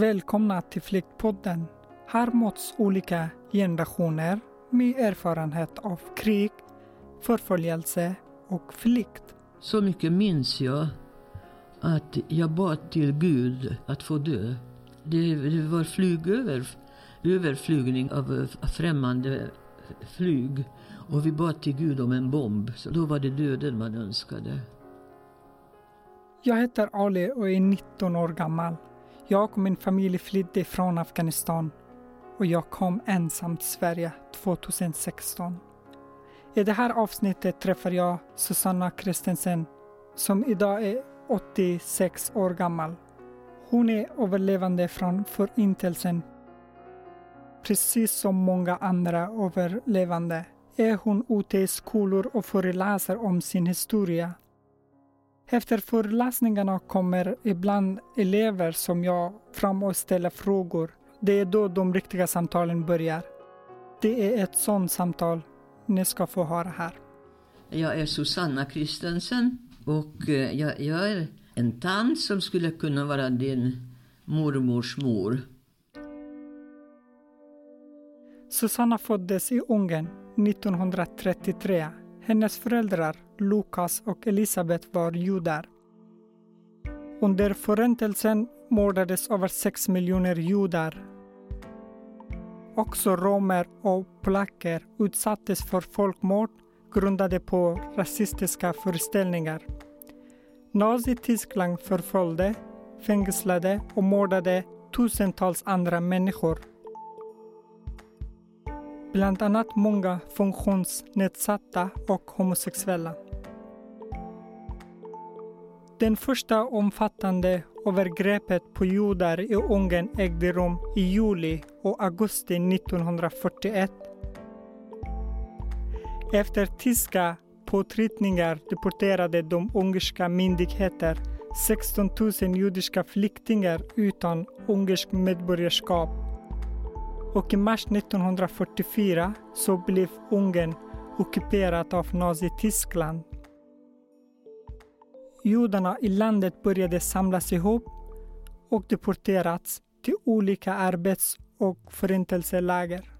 Välkomna till Flyktpodden. Här möts olika generationer med erfarenhet av krig, förföljelse och flykt. Så mycket minns jag att jag bad till Gud att få dö. Det, det var flygöver, överflygning av främmande flyg och vi bad till Gud om en bomb. Så då var det döden man önskade. Jag heter Ali och är 19 år gammal. Jag och min familj flydde från Afghanistan och jag kom ensam till Sverige 2016. I det här avsnittet träffar jag Susanna Kristensen som idag är 86 år gammal. Hon är överlevande från Förintelsen. Precis som många andra överlevande är hon ute i skolor och föreläser om sin historia. Efter föreläsningarna kommer ibland elever som jag fram och ställer frågor. Det är då de riktiga samtalen börjar. Det är ett sådant samtal ni ska få höra här. Jag är Susanna Kristensen och eh, jag, jag är en tant som skulle kunna vara din mormors mor. Susanna föddes i Ungern 1933. Hennes föräldrar, Lukas och Elisabet, var judar. Under Förintelsen mördades över 6 miljoner judar. Också romer och polacker utsattes för folkmord grundade på rasistiska föreställningar. Nazityskland förföljde, fängslade och mördade tusentals andra människor. Bland annat många funktionsnedsatta och homosexuella. Den första omfattande övergreppet på judar i Ungern ägde rum i juli och augusti 1941. Efter tyska påtryckningar deporterade de ungerska myndigheter 16 000 judiska flyktingar utan ungerskt medborgarskap. Och i mars 1944 så blev Ungern ockuperat av Nazityskland. Judarna i landet började samlas ihop och deporterats till olika arbets och förintelseläger.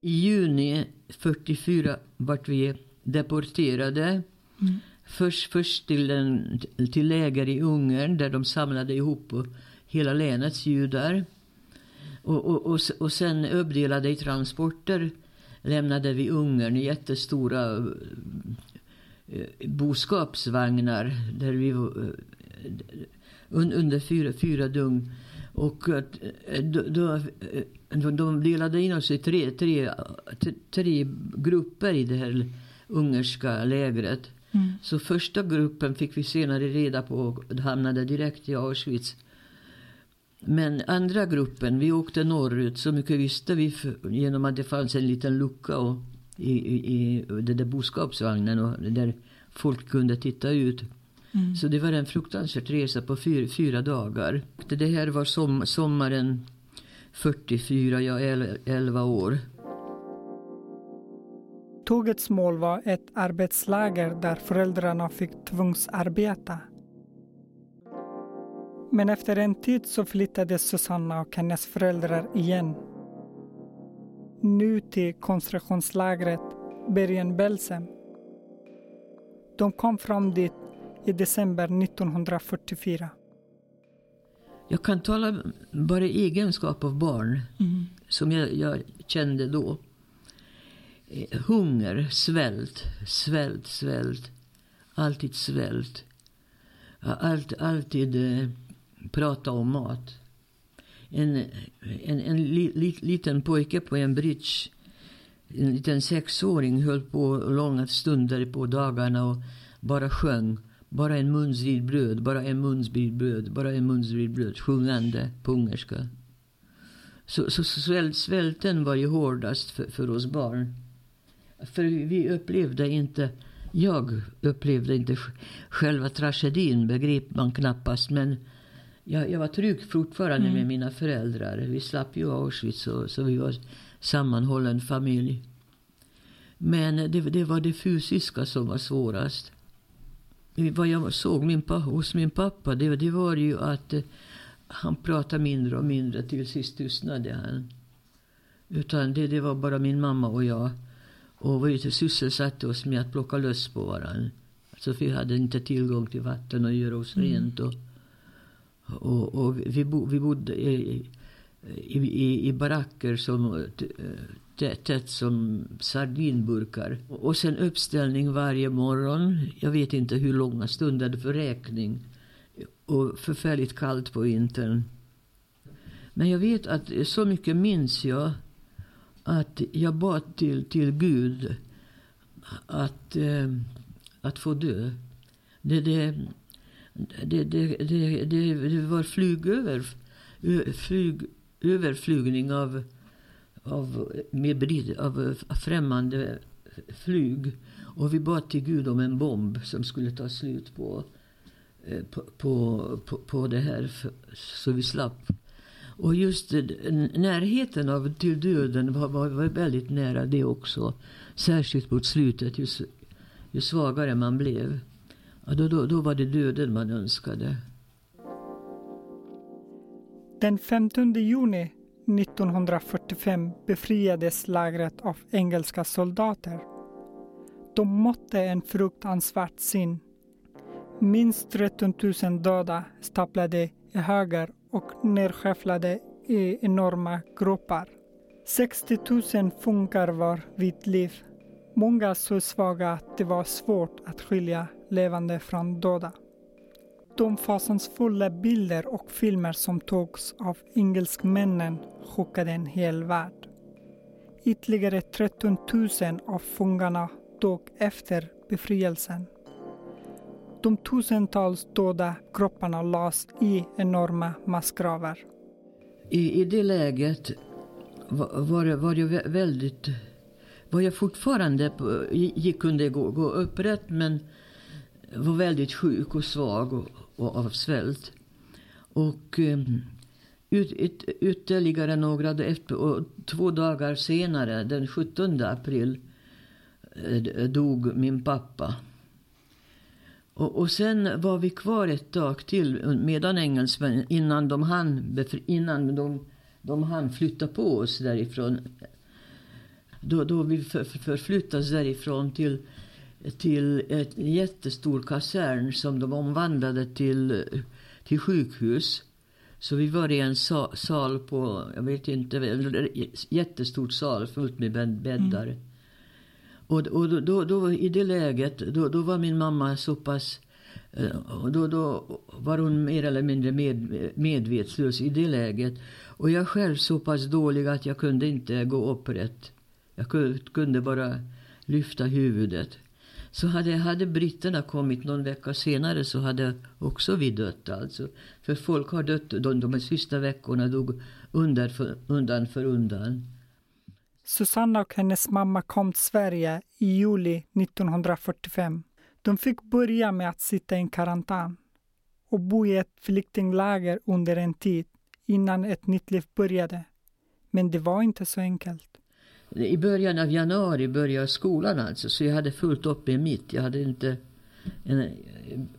I juni 44 vart vi deporterade. Mm. Först, först till, en, till läger i Ungern där de samlade ihop hela länets judar. Och, och, och, och sen uppdelade i transporter lämnade vi Ungern i jättestora boskapsvagnar där vi eh, under fyra, fyra dygn. Och eh, då, då, de delade in oss i tre, tre, tre grupper i det här ungerska lägret. Mm. Så första gruppen fick vi senare reda på och hamnade direkt i Auschwitz. Men andra gruppen, vi åkte norrut. Så mycket visste vi för, genom att det fanns en liten lucka och, i, i, i den där boskapsvagnen och där folk kunde titta ut. Mm. Så det var en fruktansvärd resa på fyra, fyra dagar. Det här var som, sommaren 44, jag är 11 år. Tågets mål var ett arbetsläger där föräldrarna fick tvångsarbeta. Men efter en tid så flyttade Susanna och hennes föräldrar igen. Nu till koncentrationslägret Bergen-Belsen. De kom fram dit i december 1944. Jag kan tala bara i egenskap av barn, mm. som jag, jag, kände då. Eh, hunger, svält, svält, svält. Alltid svält. Allt, alltid eh, prata om mat. En, en, en li, li, liten pojke på en bridge, en liten sexåring, höll på långa stunder på dagarna och bara sjöng. Bara en munsbit bröd, bara en munsbit bröd, bara en munsbit bröd. Sjungande på ungerska. Så, så svält, svälten var ju hårdast för, för oss barn. För vi upplevde inte, jag upplevde inte själva tragedin, begrep man knappast. Men jag, jag var trygg fortfarande mm. med mina föräldrar. Vi slapp ju Auschwitz så, så vi var sammanhållen familj. Men det, det var det fysiska som var svårast vad jag såg min, hos min pappa, det, det var ju att, han pratade mindre och mindre. Till sist tystnade han. Utan det, det var bara min mamma och jag. Och vi sysselsatte oss med att plocka löss på varandra. Alltså vi hade inte tillgång till vatten och göra oss mm. rent. Och, och, och vi, bo, vi bodde i, i, i, i baracker som tätt som sardinburkar. Och sen uppställning varje morgon. Jag vet inte hur långa stunder för räkning. Och förfärligt kallt på vintern. Men jag vet att så mycket minns jag att jag bad till, till Gud att, eh, att få dö. Det, det, det, det, det, det, det var flygöver, flyg, överflygning av, av, med, av främmande flyg. Och vi bad till Gud om en bomb som skulle ta slut på, eh, på, på, på, på det här så vi slapp och just eh, närheten av till döden var, var, var väldigt nära det också. Särskilt mot slutet, ju, ju svagare man blev. Ja, då, då, då var det döden man önskade. Den 15 juni 1945 befriades lägret av engelska soldater. De mötte en fruktansvärt syn. Minst 13 000 döda staplade i höger och nedskäfflade i enorma gropar. 60 000 funkar var vid liv. Många så svaga att det var svårt att skilja levande från döda. De fasansfulla bilder och filmer som togs av engelskmännen chockade en hel värld. Ytterligare 13 000 av fångarna dog efter befrielsen. De tusentals döda kropparna lades i enorma massgravar. I, I det läget var, var, var jag väldigt... Var jag fortfarande... På, gick, kunde gå, gå upprätt men var väldigt sjuk och svag och, och av svält. Och um, ut, ut, ytterligare några efter, och två dagar senare, den 17 april, eh, dog min pappa. Och, och sen var vi kvar ett tag till medan engelsmännen, innan de hann, innan de, de hann flytta på oss därifrån. Då, då vi för, förflyttades därifrån till, till en jättestor kasern som de omvandlade till, till sjukhus. Så vi var i en sal på, jag vet inte, En jättestort sal fullt med bäddar. Mm. Och, och då, då, då, i det läget, då, då var min mamma så pass... Eh, då, då var hon mer eller mindre med, medvetslös i det läget. Och jag själv så pass dålig att jag kunde inte gå upprätt. Jag kunde bara lyfta huvudet. Så hade, hade britterna kommit någon vecka senare så hade också vi dött. Alltså. För folk har dött de, de sista veckorna dog undan för undan. För undan. Susanna och hennes mamma kom till Sverige i juli 1945. De fick börja med att sitta i karantän och bo i ett flyktingläger under en tid innan ett nytt liv började. Men det var inte så enkelt. I början av januari började skolan alltså, så jag hade fullt upp med mitt. Jag hade inte... En,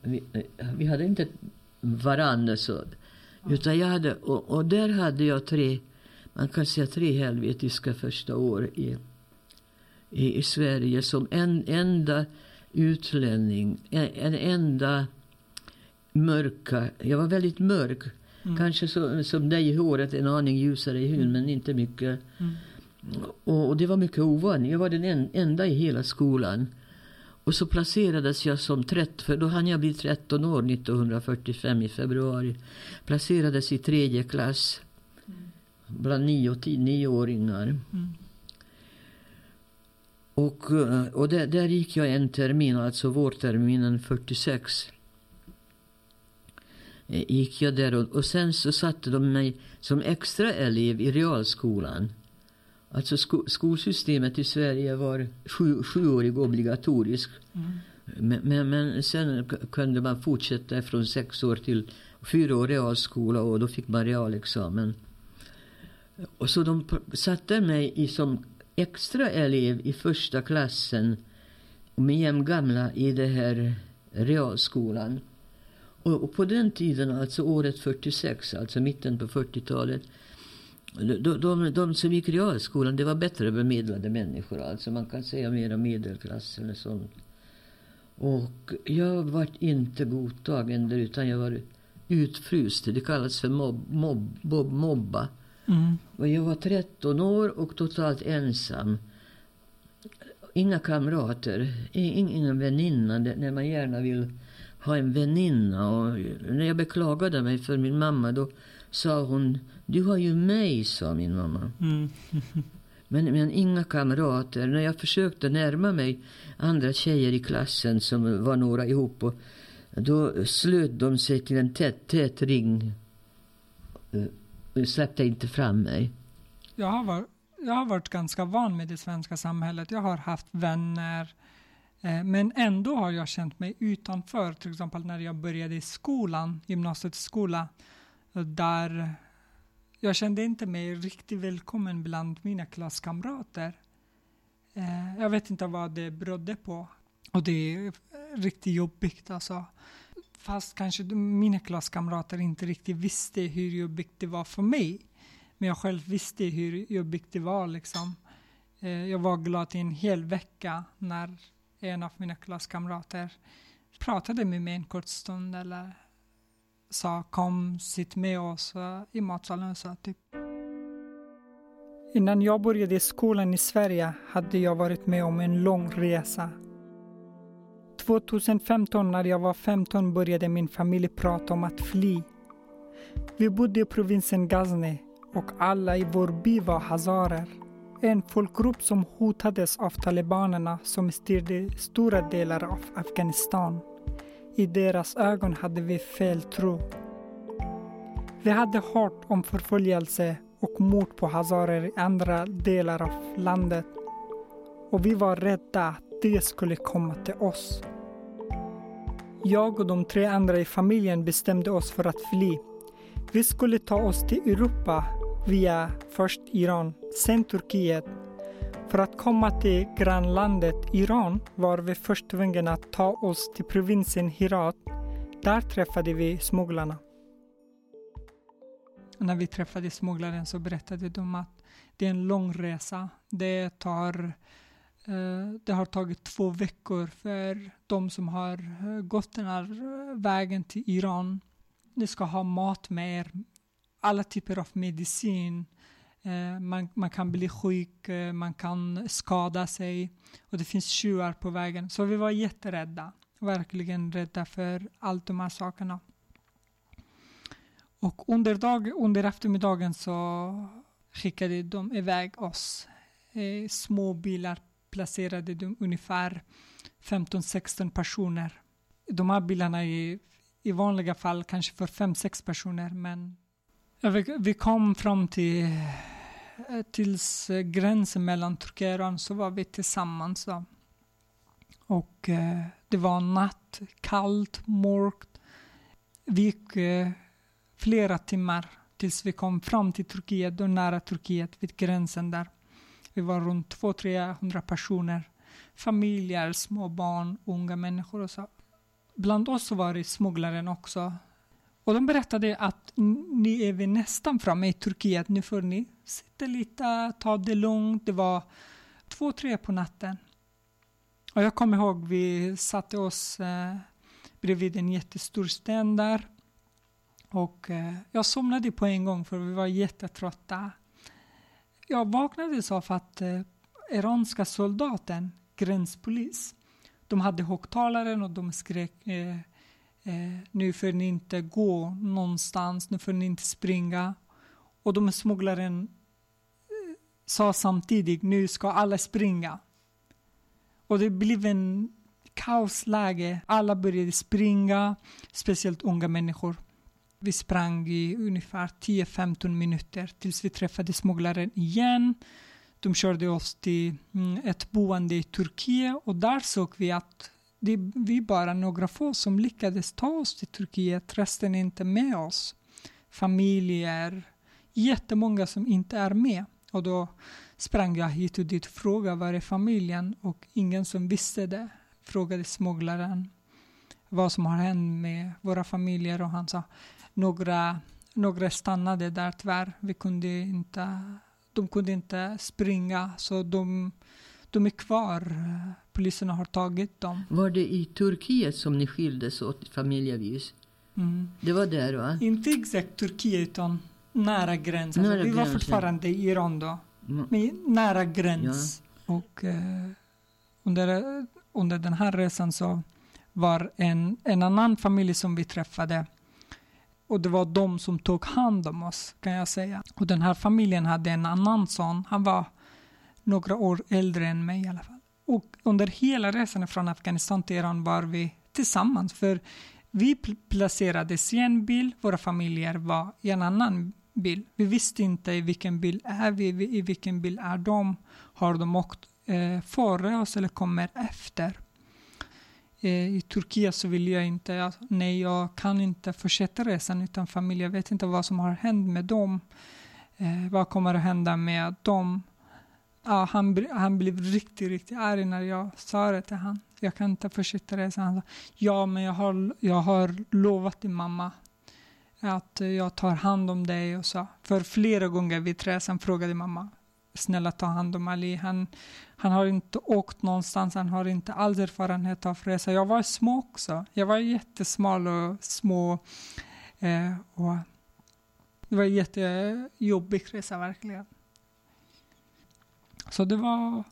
vi, vi, hade inte varandra så. Utan jag hade, och, och där hade jag tre man kan säga tre helvetiska första år i, i, i Sverige som en enda utlänning, en, en enda mörka. Jag var väldigt mörk. Mm. Kanske så, som dig i håret, en aning ljusare i huden, mm. men inte mycket. Mm. Och, det var mycket ovanligt. Jag var den en, enda i hela skolan. Och så placerades jag som 13, för då hann jag bli 13 år 1945 i februari. Placerades i tredje klass bland nio tio, nioåringar. Mm. Och, eh, och där, där gick jag en termin, alltså vårterminen 46. Eh, gick jag där och, och sen så satte de mig som extra elev i realskolan. Alltså sko, skolsystemet i Sverige var sju, sjuårig obligatorisk. Mm. Men, men, men, sen kunde man fortsätta från sex år till fyra år realskola och då fick man realexamen. Och så de satte mig i som extra elev i första klassen med jämngamla i det här realskolan. Och, och, på den tiden, alltså året 46, alltså mitten på 40-talet, de, de, de, som gick realskolan, det var bättre bemedlade människor. Alltså man kan säga mera medelklass eller sånt. Och jag var inte godtagen där, utan jag var utfryst. Det kallas för mobb, mobb, mobb, mobba. Mm. Och jag var 13 år och totalt ensam. Inga kamrater, ingen väninna när man gärna vill ha en väninna. Och när jag beklagade mig för min mamma då sa hon, du har ju mig, sa min mamma. Mm. men, men inga kamrater. När jag försökte närma mig andra tjejer i klassen som var några ihop och då slöt de sig till en tät, tät ring. Uh, släppte inte fram mig. Jag har, varit, jag har varit ganska van med det svenska samhället. Jag har haft vänner. Eh, men ändå har jag känt mig utanför. Till exempel när jag började i skolan, gymnasiets skola. Där jag kände inte mig riktigt välkommen bland mina klasskamrater. Eh, jag vet inte vad det berodde på. Och det är riktigt jobbigt alltså. Fast kanske mina klasskamrater inte riktigt visste hur jobbigt det var för mig. Men jag själv visste hur jobbigt det var liksom. Eh, jag var glad i en hel vecka när en av mina klasskamrater pratade med mig en kort stund eller sa kom, sitt med oss i matsalen. Så, typ. Innan jag började skolan i Sverige hade jag varit med om en lång resa 2015 när jag var 15 började min familj prata om att fly. Vi bodde i provinsen Ghazni och alla i vår by var hazarer. En folkgrupp som hotades av talibanerna som styrde stora delar av Afghanistan. I deras ögon hade vi fel tro. Vi hade hört om förföljelse och mord på hazarer i andra delar av landet och vi var rädda att det skulle komma till oss. Jag och de tre andra i familjen bestämde oss för att fly. Vi skulle ta oss till Europa via först Iran, sen Turkiet. För att komma till grannlandet Iran var vi först tvungna att ta oss till provinsen Hirat. Där träffade vi smugglarna. när vi träffade smugglaren så berättade de att det är en lång resa. Det tar eh, det har tagit två veckor för de som har eh, gått den här eh, vägen till Iran. Ni ska ha mat med er, alla typer av medicin. Eh, man, man kan bli sjuk, eh, man kan skada sig och det finns tjuvar på vägen. Så vi var jätterädda, verkligen rädda för allt de här sakerna. Och under, dag, under eftermiddagen så skickade de iväg oss eh, små bilar placerade de ungefär 15-16 personer. De här bilarna är i vanliga fall kanske för 5-6 personer men vi kom fram till eh, tills gränsen mellan Turkiet och Iran så var vi tillsammans då. Och eh, det var natt, kallt, mörkt. Vi gick eh, flera timmar tills vi kom fram till Turkiet och nära Turkiet vid gränsen där. Vi var runt 200-300 personer. Familjer, små barn, unga människor och så. Bland oss var det smugglaren också. Och de berättade att ni är vi nästan framme i Turkiet. Nu får ni sitta lite, ta det lugnt. Det var två, tre på natten. Och jag kommer ihåg vi satte oss eh, bredvid en jättestor sten där. Och eh, jag somnade på en gång för vi var jättetrötta. Jag vaknade av att eh, iranska soldaten, gränspolis, de hade högtalaren och de skrek eh, eh, nu får ni inte gå någonstans, nu får ni inte springa. Och de smugglaren eh, sa samtidigt nu ska alla springa. Och det blev en kaosläge. Alla började springa, speciellt unga människor. Vi sprang i ungefär 10-15 minuter tills vi träffade smugglaren igen. De körde oss till mm, ett boende i Turkiet och där såg vi att det är vi bara några få som lyckades ta oss till Turkiet, resten är inte med oss. Familjer, jättemånga som inte är med. Och då sprang jag hit och dit och frågade var är familjen och ingen som visste det frågade smugglaren vad som har hänt med våra familjer och han sa några, några stannade där tyvärr. Vi kunde inte, de kunde inte springa så de, de är kvar. Polisen har tagit dem. Var det i Turkiet som ni skildes åt familjevis? Mm. Det var där va? Inte exakt Turkiet utan nära gränsen. Nära alltså, vi var gränsen. fortfarande i Iran då. Mm. Men nära gräns. Och eh, under, under den här resan så var en, en annan familj som vi träffade och det var de som tog hand om oss kan jag säga. Och den här familjen hade en annan son. Han var några år äldre än mig i alla fall. Och under hela resan från Afghanistan till Iran var vi tillsammans. För vi pl- placerades i en bil, våra familjer var i en annan bil. Vi visste inte i vilken bil är vi, i vilken bil är de. Har de åkt eh, före oss eller kommer efter? Eh, I Turkiet så vill jag inte, jag, nej jag kan inte fortsätta resan utan familj. Jag vet inte vad som har hänt med dem. Eh, vad kommer att hända med dem? Ja, han, han blev riktigt, riktigt arg när jag sa det till honom. Jag kan inte fortsätta resan. Han sa, ja men jag har, jag har lovat din mamma att jag tar hand om dig och så. För flera gånger vid resan frågade mamma, snälla ta hand om Ali. Han, han har inte åkt någonstans, han har inte alls erfarenhet av resa. Jag var små också. Jag var jättesmal och små. Eh, och det var en jättejobbig resa verkligen. Så det var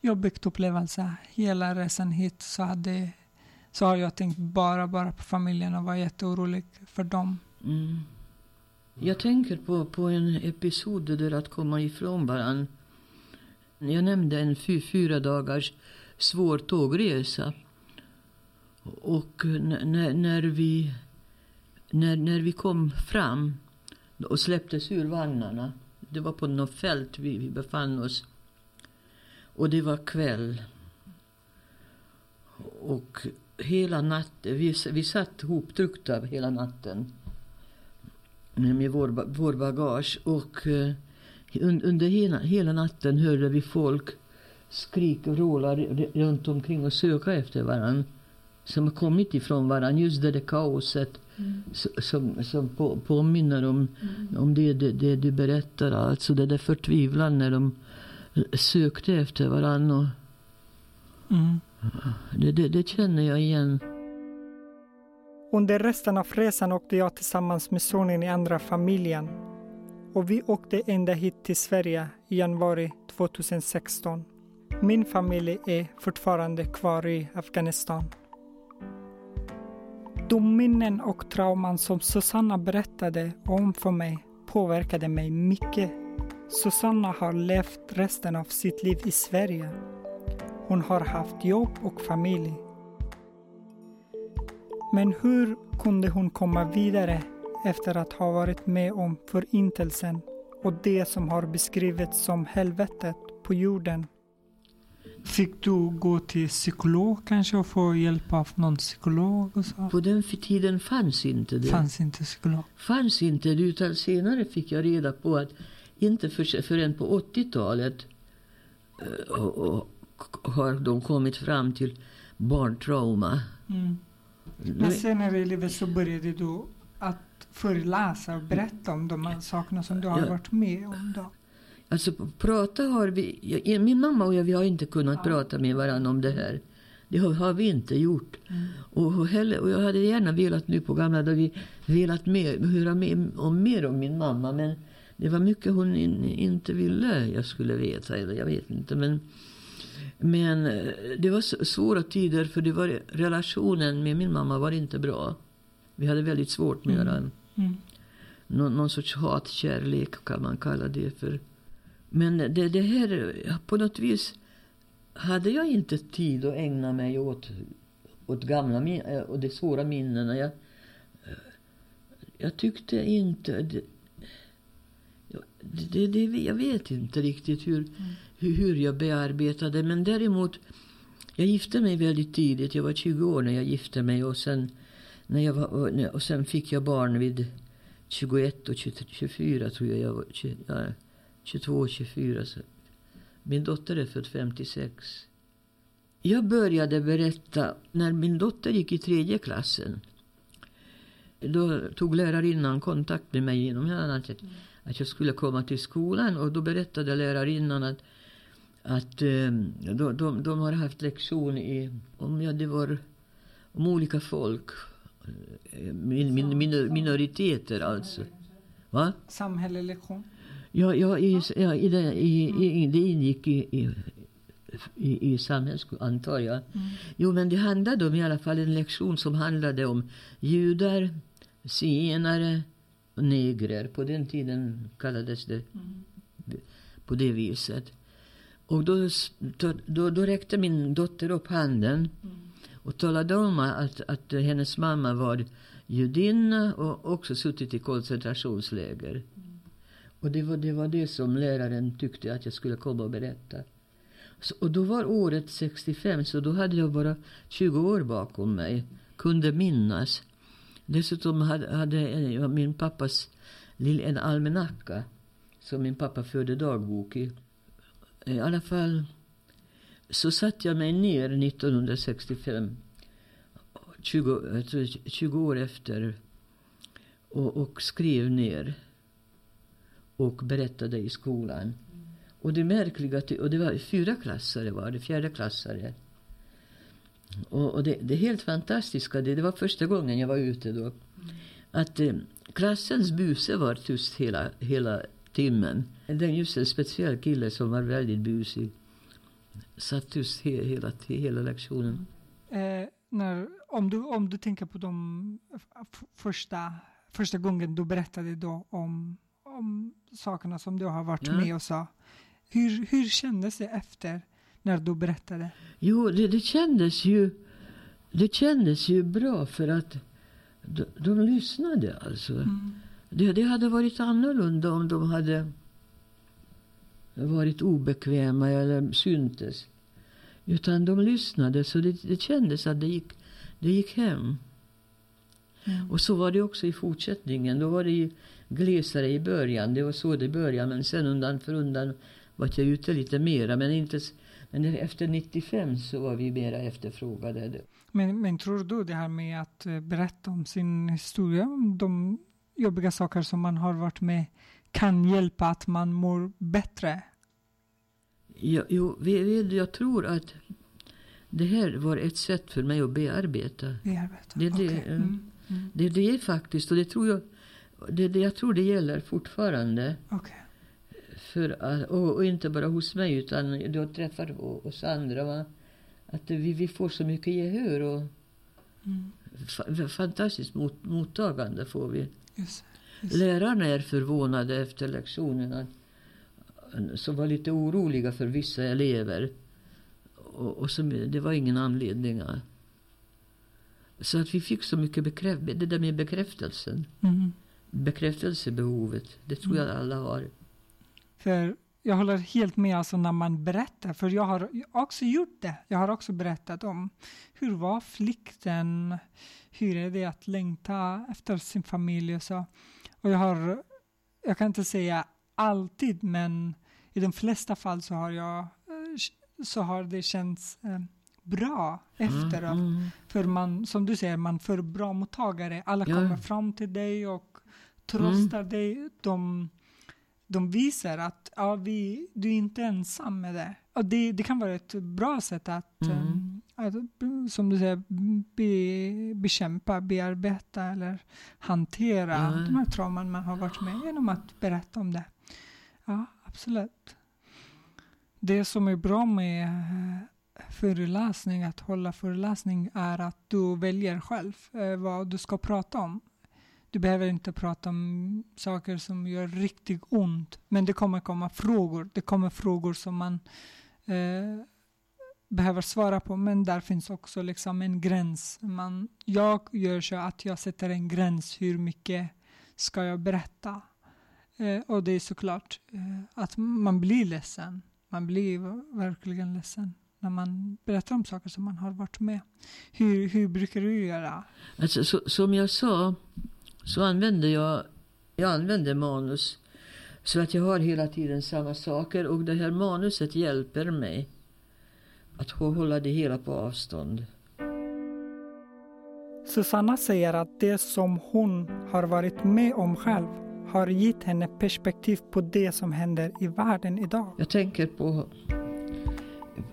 jobbigt upplevelse. Hela resan hit så, hade, så har jag tänkt bara, bara på familjen och var jätteorolig för dem. Mm. Jag tänker på, på en episod där att komma ifrån varann. Jag nämnde en fy, fyra dagars svår tågresa. Och när, när, vi, när, när vi kom fram och släpptes ur vagnarna. Det var på något fält vi, vi befann oss. Och det var kväll. Och hela natten, vi, vi satt ihoptryckta hela natten med vår, vår bagage. Och un, under hela, hela natten hörde vi folk skrika och råla runt omkring och söka efter varann. Som har kommit ifrån varann. Just det där kaoset s- som, som på, påminner om, om det, det, det du berättar. Alltså det där förtvivlan när de sökte efter varann. Och Mm. det, det, det känner jag igen. Under resten av resan åkte jag tillsammans med sonen i andra familjen. Och vi åkte ända hit till Sverige i januari 2016. Min familj är fortfarande kvar i Afghanistan. De minnen och trauman som Susanna berättade om för mig påverkade mig mycket. Susanna har levt resten av sitt liv i Sverige. Hon har haft jobb och familj. Men hur kunde hon komma vidare efter att ha varit med om förintelsen och det som har beskrivits som helvetet på jorden? Fick du gå till psykolog kanske och få hjälp av någon psykolog och så? På den tiden fanns inte det. Fanns inte psykolog. fanns inte det, utan senare fick jag reda på att inte för, förrän på 80-talet eh, och, och, har de kommit fram till barntrauma. Mm. Men senare i livet så började du att föreläsa och berätta om de här sakerna som du har Ja. varit med om. Då. Alltså prata har vi, jag, min mamma och jag vi har inte kunnat Ja. prata med varandra om det här. Det har, har vi inte gjort. Mm. Och, och, heller, och jag hade gärna velat nu på gamla dagar vi velat mer, höra mer om, mer om min mamma. Men det var mycket hon in, inte ville jag skulle veta. Eller jag vet inte. Men, men eh, det var svåra tider för det var relationen med min mamma var inte bra. Vi hade väldigt svårt med Mm. varandra. Mm. Någon, någon sorts hatkärlek kan man kalla det för. Men det, det här, på något vis hade jag inte tid att ägna mig åt, åt gamla eh, och de svåra minnena. Jag, eh, jag tyckte inte... Det, det, jag vet inte riktigt hur, mm. hur jag bearbetade men däremot jag gifte mig väldigt tidigt. Jag var 20 år när jag gifte mig och sen, när jag var, och sen fick jag barn vid 21 och 23, 24 tror jag jag var. Ja, 22 och 24. Så. Min dotter är född 56. Jag började berätta när min dotter gick i tredje klassen. Då tog lärarinnan kontakt med mig genom henne Mm att jag skulle komma till skolan och då berättade lärarinnan att, att um, de, de, de har haft lektion i, om ja, det var om olika folk, min, min, minor, minoriteter alltså. Va? Samhällelektion? Ja, ja, i, ja i det, i, i, det ingick i, i, i, i samhällsskolan, antar jag. Mm. Jo, men det handlade om i alla fall en lektion som handlade om judar, zigenare negrer. På den tiden kallades det mm. på det viset. Och då, då, då räckte min dotter upp handen mm. och talade om att, att hennes mamma var judinna och också suttit i koncentrationsläger. Och det var, det var det som läraren tyckte att jag skulle komma och berätta. Så, och då var året 65, så då hade jag bara 20 år bakom mig. Kunde minnas. Dessutom hade, hade min pappas en almanacka som min pappa förde dagbok i. I alla fall så satte jag mig ner 1965, 20, 20 år efter och, och skrev ner och berättade i skolan. Och det märkliga, och det var fyra klassare var det, fjärde klassare. Och, och det, det helt fantastiska, det, det var första gången jag var ute då. Att eh, klassens buse var tyst hela, hela timmen. Är just en speciell kille som var väldigt busig. Satt tyst he, hela, hela lektionen. Eh, när, om, du, om du tänker på de första, första gången du berättade då om, om sakerna som du har varit ja. med och sa. Hur, hur kändes det efter när du berättade? Jo, det, det kändes ju det kändes ju bra för att de, de lyssnade alltså. Mm. Det, det hade varit annorlunda om de hade varit obekväma eller syntes. Utan de lyssnade så det, det kändes att det gick, det gick hem. Mm. Och så var det också i fortsättningen. Då var det glesare i början. Det var så det började. Men sen undan för undan var jag ute lite mera. Men, inte, men efter 95 så var vi mera efterfrågade. Men, men tror du det här med att eh, berätta om sin historia, de jobbiga saker som man har varit med, kan hjälpa att man mår bättre? Ja, jo, jag tror att det här var ett sätt för mig att bearbeta. bearbeta. Det, det, okay. mm. Mm. det, det är faktiskt, och det tror jag det, det, jag tror det gäller fortfarande. Okay. För, och, och, inte bara hos mig utan du träffar oss andra. Va? Att vi, vi får så mycket gehör och mm. fa, fantastiskt mot, mottagande får vi. Just, just. Lärarna är förvånade efter lektionerna. Som var lite oroliga för vissa elever. Och, och som, det var ingen anledning. Så att vi fick så mycket bekräftelse. Det där med bekräftelsen. Mm bekräftelsebehovet. Det tror jag mm. alla har. För jag håller helt med alltså när man berättar, för jag har också gjort det. Jag har också berättat om hur var flykten, hur är det att längta efter sin familj och så. Och jag har, jag kan inte säga alltid, men i de flesta fall så har jag, så har det känts eh, bra efteråt. Mm, mm. För man, som du säger, man får bra mottagare. Alla ja. kommer fram till dig och tröstar mm. dig. De, de visar att ja, vi, du är inte ensam med det. Och det, det kan vara ett bra sätt att, mm. um, att som du säger, be, bekämpa, bearbeta eller hantera mm. de här trauman man har varit med genom att berätta om det. Ja, absolut. Det som är bra med eh, föreläsning, att hålla föreläsning, är att du väljer själv eh, vad du ska prata om. Du behöver inte prata om saker som gör riktigt ont, men det kommer komma frågor. Det kommer frågor som man eh, behöver svara på, men där finns också liksom en gräns. Man, jag gör så att jag sätter en gräns, hur mycket ska jag berätta? Eh, och det är såklart eh, att man blir ledsen. Man blir verkligen ledsen när man berättar om saker som man har varit med. Hur, hur brukar du göra? Alltså, så, som jag sa så använder jag, jag använder manus. Så att jag har hela tiden samma saker och det här manuset hjälper mig. att hålla det hela på avstånd. Susanna säger att det som hon har varit med om själv har gett henne perspektiv på det som händer i världen idag. Jag tänker på,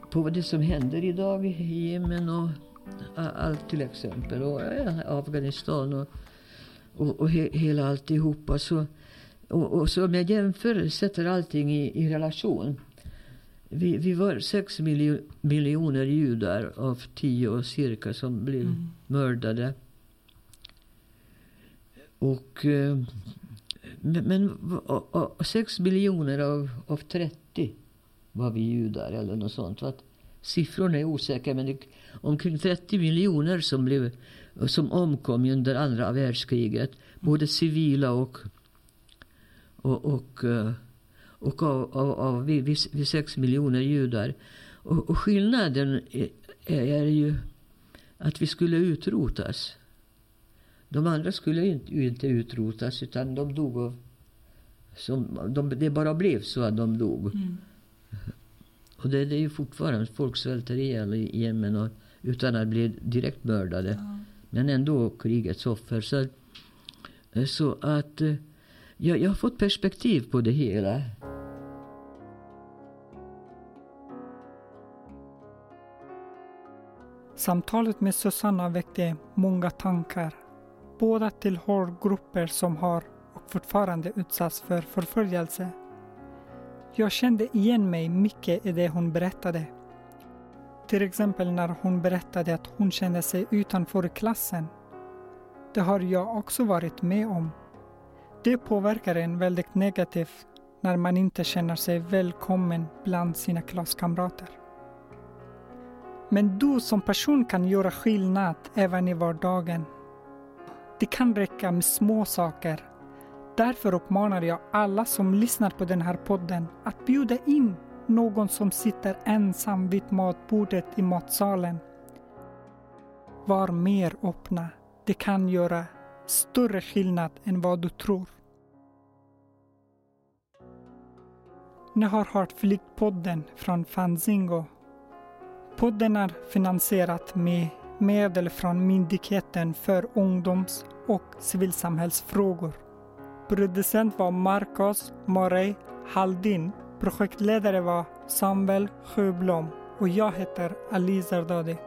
på det som händer idag i Jemen och allt till exempel. Och Afghanistan och, och, och he, hela alltihopa. Så, och, och så om jag jämför, sätter allting i, i relation. Vi, vi var sex miljo, miljoner judar av tio cirka som blev mm. mördade. Och, eh, men, men sex miljoner av, av 30 var vi judar eller något sånt. Att siffrorna är osäkra men det, omkring 30 miljoner som, blev, som omkom under andra världskriget. Både civila och, och, och, eh, och av, av, av vid, vid sex miljoner judar. Och, och skillnaden är, är, ju att vi skulle utrotas. De andra skulle inte, inte utrotas utan de dog av... Som, de, det bara blev så att de dog. Mm. Och det, det, är ju fortfarande, folk svälter ihjäl i Jemen och, utan att bli direkt mördade. Ja. Men ändå krigets offer. Så, eh, så att eh, jag, jag har fått perspektiv på det hela. Samtalet med Susanna väckte många tankar. Båda tillhör grupper som har och fortfarande utsatts för förföljelse jag kände igen mig mycket i det hon berättade. Till exempel när hon berättade att hon kände sig utanför klassen. Det har jag också varit med om. Det påverkar en väldigt negativt när man inte känner sig välkommen bland sina klasskamrater. Men du som person kan göra skillnad även i vardagen. Det kan räcka med små saker Därför uppmanar jag alla som lyssnar på den här podden att bjuda in någon som sitter ensam vid matbordet i matsalen. Var mer öppna. Det kan göra större skillnad än vad du tror. Ni har hört Flyktpodden från Fanzingo. Podden är finansierad med medel från Myndigheten för ungdoms och civilsamhällsfrågor. Producent var Marcos Morey Haldin. Projektledare var Samuel Sjöblom och jag heter Ali Zardadi.